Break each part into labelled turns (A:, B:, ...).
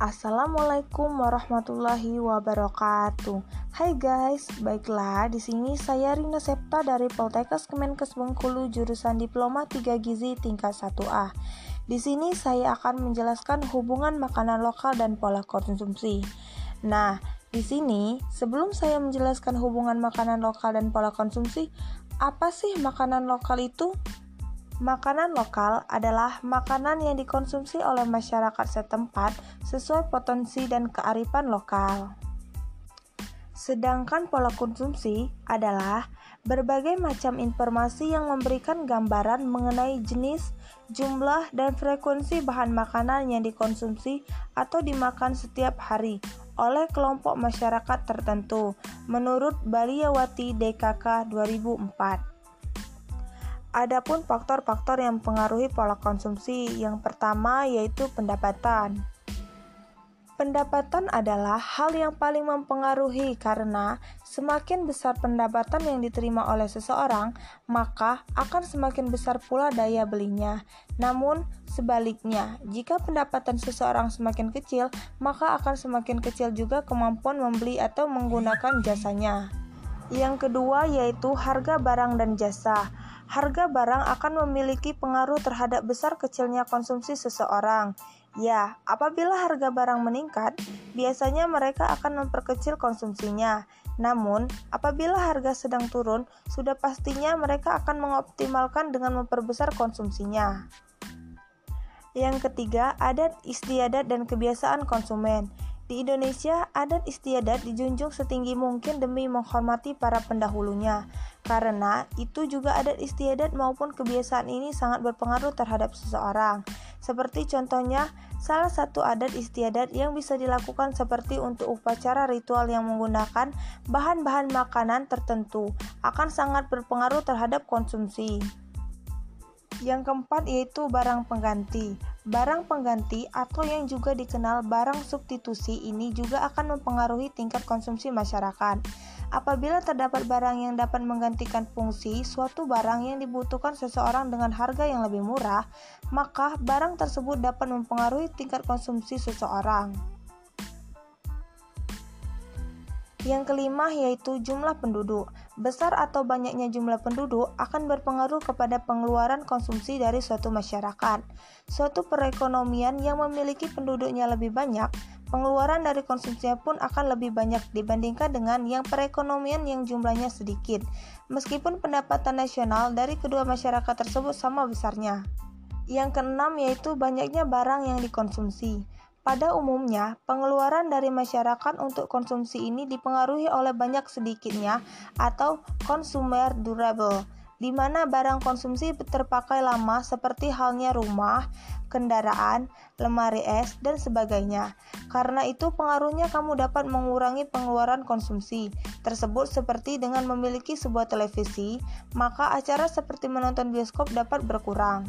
A: Assalamualaikum warahmatullahi wabarakatuh. Hai guys, baiklah di sini saya Rina Septa dari Poltekkes Kemenkes Bengkulu jurusan Diploma 3 Gizi tingkat 1A. Di sini saya akan menjelaskan hubungan makanan lokal dan pola konsumsi. Nah, di sini sebelum saya menjelaskan hubungan makanan lokal dan pola konsumsi, apa sih makanan lokal itu? Makanan lokal adalah makanan yang dikonsumsi oleh masyarakat setempat sesuai potensi dan kearifan lokal. Sedangkan pola konsumsi adalah berbagai macam informasi yang memberikan gambaran mengenai jenis, jumlah, dan frekuensi bahan makanan yang dikonsumsi atau dimakan setiap hari oleh kelompok masyarakat tertentu menurut Baliyawati DKK 2004. Adapun faktor-faktor yang mempengaruhi pola konsumsi, yang pertama yaitu pendapatan. Pendapatan adalah hal yang paling mempengaruhi karena semakin besar pendapatan yang diterima oleh seseorang, maka akan semakin besar pula daya belinya. Namun, sebaliknya, jika pendapatan seseorang semakin kecil, maka akan semakin kecil juga kemampuan membeli atau menggunakan jasanya. Yang kedua yaitu harga barang dan jasa harga barang akan memiliki pengaruh terhadap besar kecilnya konsumsi seseorang. Ya, apabila harga barang meningkat, biasanya mereka akan memperkecil konsumsinya. Namun, apabila harga sedang turun, sudah pastinya mereka akan mengoptimalkan dengan memperbesar konsumsinya. Yang ketiga, adat istiadat dan kebiasaan konsumen. Di Indonesia, adat istiadat dijunjung setinggi mungkin demi menghormati para pendahulunya, karena itu juga adat istiadat maupun kebiasaan ini sangat berpengaruh terhadap seseorang. Seperti contohnya, salah satu adat istiadat yang bisa dilakukan seperti untuk upacara ritual yang menggunakan bahan-bahan makanan tertentu akan sangat berpengaruh terhadap konsumsi. Yang keempat yaitu barang pengganti. Barang pengganti atau yang juga dikenal barang substitusi ini juga akan mempengaruhi tingkat konsumsi masyarakat. Apabila terdapat barang yang dapat menggantikan fungsi suatu barang yang dibutuhkan seseorang dengan harga yang lebih murah, maka barang tersebut dapat mempengaruhi tingkat konsumsi seseorang. Yang kelima yaitu jumlah penduduk. Besar atau banyaknya jumlah penduduk akan berpengaruh kepada pengeluaran konsumsi dari suatu masyarakat. Suatu perekonomian yang memiliki penduduknya lebih banyak, pengeluaran dari konsumsinya pun akan lebih banyak dibandingkan dengan yang perekonomian yang jumlahnya sedikit. Meskipun pendapatan nasional dari kedua masyarakat tersebut sama besarnya. Yang keenam yaitu banyaknya barang yang dikonsumsi. Pada umumnya, pengeluaran dari masyarakat untuk konsumsi ini dipengaruhi oleh banyak sedikitnya atau consumer durable, di mana barang konsumsi terpakai lama seperti halnya rumah, kendaraan, lemari es, dan sebagainya. Karena itu pengaruhnya kamu dapat mengurangi pengeluaran konsumsi tersebut seperti dengan memiliki sebuah televisi, maka acara seperti menonton bioskop dapat berkurang.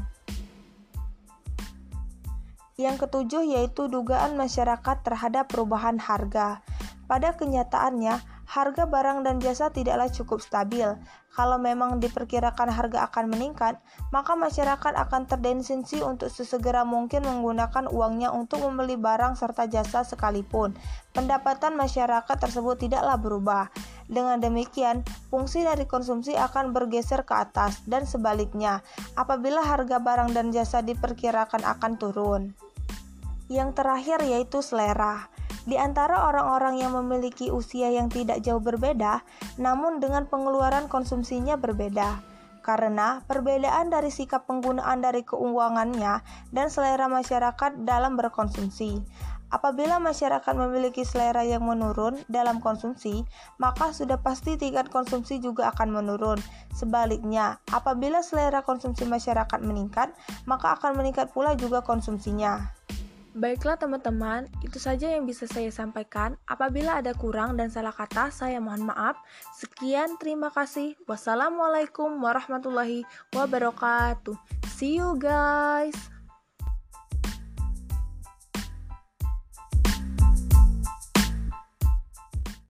A: Yang ketujuh yaitu dugaan masyarakat terhadap perubahan harga. Pada kenyataannya, harga barang dan jasa tidaklah cukup stabil. Kalau memang diperkirakan harga akan meningkat, maka masyarakat akan terdensensi untuk sesegera mungkin menggunakan uangnya untuk membeli barang serta jasa sekalipun. Pendapatan masyarakat tersebut tidaklah berubah. Dengan demikian, fungsi dari konsumsi akan bergeser ke atas dan sebaliknya apabila harga barang dan jasa diperkirakan akan turun. Yang terakhir yaitu selera. Di antara orang-orang yang memiliki usia yang tidak jauh berbeda, namun dengan pengeluaran konsumsinya berbeda. Karena perbedaan dari sikap penggunaan dari keuangannya dan selera masyarakat dalam berkonsumsi. Apabila masyarakat memiliki selera yang menurun dalam konsumsi, maka sudah pasti tingkat konsumsi juga akan menurun. Sebaliknya, apabila selera konsumsi masyarakat meningkat, maka akan meningkat pula juga konsumsinya. Baiklah teman-teman, itu saja yang bisa saya sampaikan. Apabila ada kurang dan salah kata, saya mohon maaf. Sekian, terima kasih. Wassalamualaikum warahmatullahi wabarakatuh. See you guys.